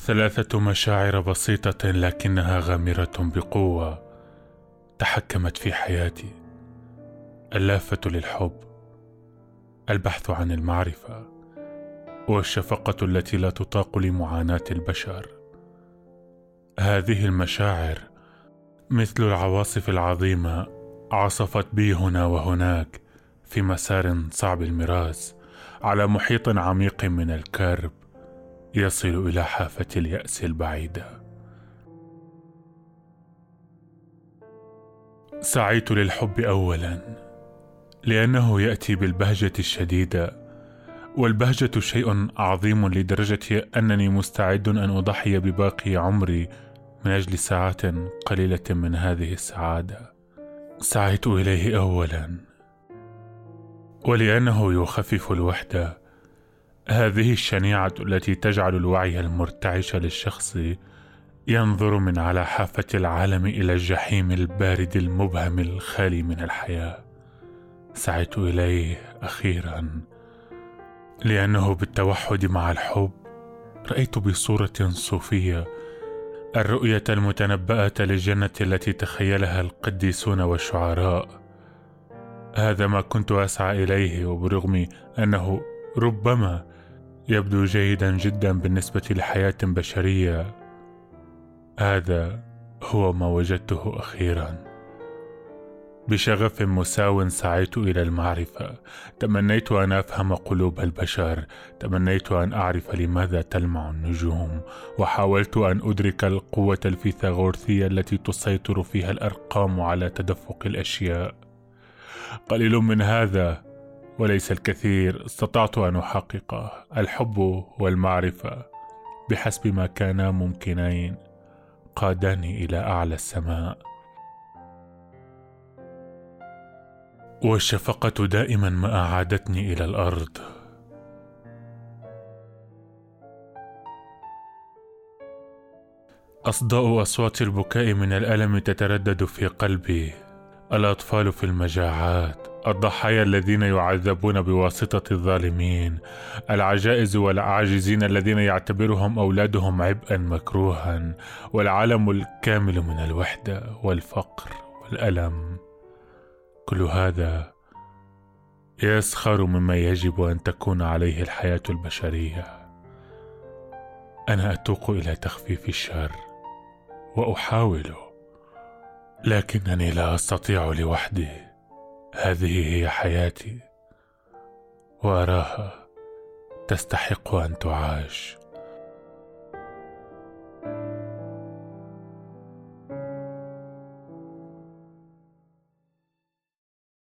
ثلاثة مشاعر بسيطة لكنها غامرة بقوة تحكمت في حياتي. اللافة للحب البحث عن المعرفة والشفقة التي لا تطاق لمعاناة البشر. هذه المشاعر مثل العواصف العظيمة عصفت بي هنا وهناك في مسار صعب المراس على محيط عميق من الكرب. يصل إلى حافة اليأس البعيده سعيت للحب اولا لأنه يأتي بالبهجة الشديدة والبهجة شيء عظيم لدرجة أنني مستعد أن أضحي بباقي عمري من أجل ساعات قليلة من هذه السعادة. سعيت إليه اولا ولأنه يخفف الوحدة هذه الشنيعة التي تجعل الوعي المرتعش للشخص ينظر من على حافة العالم إلى الجحيم البارد المبهم الخالي من الحياة. سعيت إليه أخيرا لأنه بالتوحد مع الحب رأيت بصورة صوفية الرؤية المتنبأة للجنة التي تخيلها القديسون والشعراء. هذا ما كنت أسعى إليه وبرغم أنه ربما يبدو جيدا جدا بالنسبة لحياة بشرية. هذا هو ما وجدته أخيرا. بشغف مساو سعيت إلى المعرفة. تمنيت أن أفهم قلوب البشر. تمنيت أن أعرف لماذا تلمع النجوم. وحاولت أن أدرك القوة الفيثاغورثيه التي تسيطر فيها الأرقام على تدفق الأشياء. قليل من هذا وليس الكثير استطعت أن احققه الحب والمعرفة بحسب ما كانا ممكنين قاداني إلى أعلى السماء. والشفقة دائما ما أعادتني إلى الأرض. أصداء أصوات البكاء من الألم تتردد في قلبي. الأطفال في المجاعات. الضحايا الذين يعذبون بواسطة الظالمين العجائز والعاجزين الذين يعتبرهم أولادهم عبئا مكروها والعالم الكامل من الوحدة والفقر والألم. كل هذا يسخر مما يجب أن تكون عليه الحياة البشرية. أنا أتوق إلى تخفيف الشر واحاول لكنني لا أستطيع لوحدي. هذه هي حياتي وأراها تستحق أن تعاش.